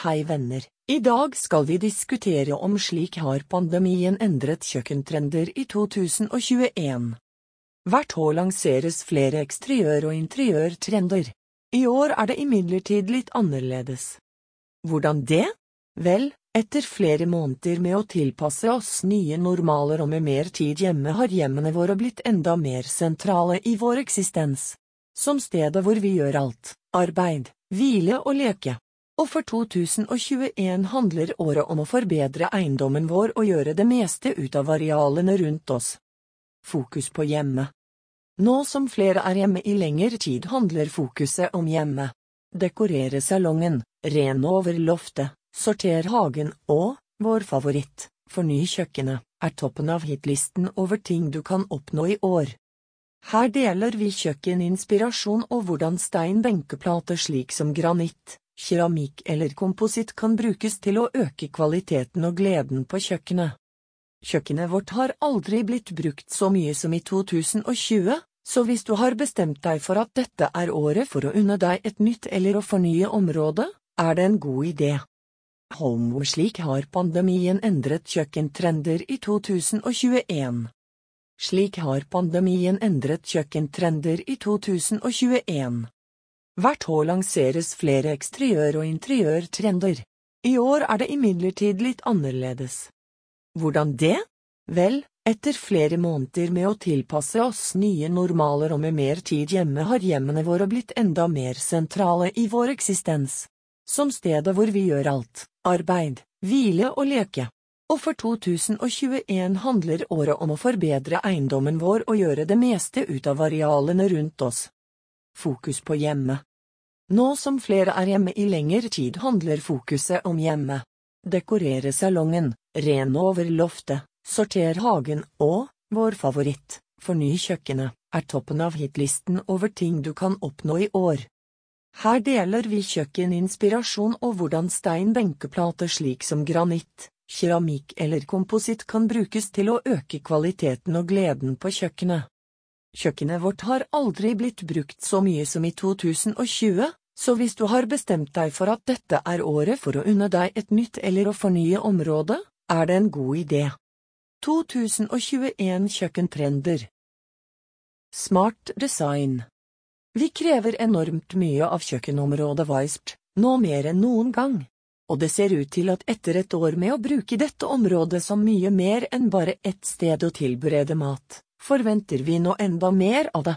Hei venner, i dag skal vi diskutere om slik har pandemien endret kjøkkentrender i 2021. Hvert år lanseres flere eksteriør- og interiørtrender. I år er det imidlertid litt annerledes. Hvordan det? Vel, etter flere måneder med å tilpasse oss nye normaler og med mer tid hjemme har hjemmene våre blitt enda mer sentrale i vår eksistens. Som stedet hvor vi gjør alt, arbeid, hvile og leke. Og for 2021 handler året om å forbedre eiendommen vår og gjøre det meste ut av arealene rundt oss. Fokus på hjemme. Nå som flere er hjemme i lengre tid handler fokuset om hjemme. Dekorere salongen, ren over loftet, sorter hagen og, vår favoritt, forny kjøkkenet, er toppen av hitlisten over ting du kan oppnå i år. Her deler vi kjøkkeninspirasjon og hvordan stein-benkeplater slik som granitt, keramikk eller kompositt kan brukes til å øke kvaliteten og gleden på kjøkkenet. Kjøkkenet vårt har aldri blitt brukt så mye som i 2020, så hvis du har bestemt deg for at dette er året for å unne deg et nytt eller å fornye området, er det en god idé. Home slik har pandemien endret kjøkkentrender i 2021. Slik har pandemien endret kjøkkentrender i 2021. Hvert år lanseres flere eksteriør- og interiørtrender. I år er det imidlertid litt annerledes. Hvordan det? Vel, etter flere måneder med å tilpasse oss nye normaler og med mer tid hjemme har hjemmene våre blitt enda mer sentrale i vår eksistens. Som stedet hvor vi gjør alt, arbeid, hvile og leke. Og for 2021 handler året om å forbedre eiendommen vår og gjøre det meste ut av arealene rundt oss. Fokus på hjemme. Nå som flere er hjemme i lengre tid handler fokuset om hjemme. Dekorere salongen, ren over loftet, sorter hagen og, vår favoritt, forny kjøkkenet, er toppen av hitlisten over ting du kan oppnå i år. Her deler vi kjøkkeninspirasjon og hvordan stein-benkeplater slik som granitt, keramikk eller kompositt kan brukes til å øke kvaliteten og gleden på kjøkkenet. Kjøkkenet vårt har aldri blitt brukt så mye som i 2020, så hvis du har bestemt deg for at dette er året for å unne deg et nytt eller å fornye området, er det en god idé. 2021 kjøkkentrender Smart design Vi krever enormt mye av kjøkkenområdet Weisbt, nå mer enn noen gang. Og det ser ut til at etter et år med å bruke dette området som mye mer enn bare ett sted å tilberede mat, forventer vi nå enda mer av det.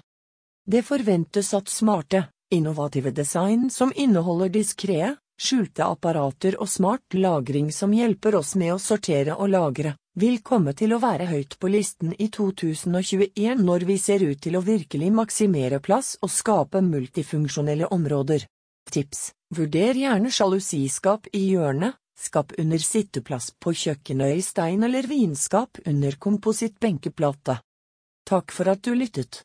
Det forventes at smarte, innovative design som inneholder diskré, skjulte apparater og smart lagring som hjelper oss med å sortere og lagre, vil komme til å være høyt på listen i 2021 når vi ser ut til å virkelig maksimere plass og skape multifunksjonelle områder. Tips, vurder gjerne sjalusiskap i hjørnet, skap under sitteplass på kjøkkenøy i stein eller vinskap under komposittbenkeplate. Takk for at du lyttet.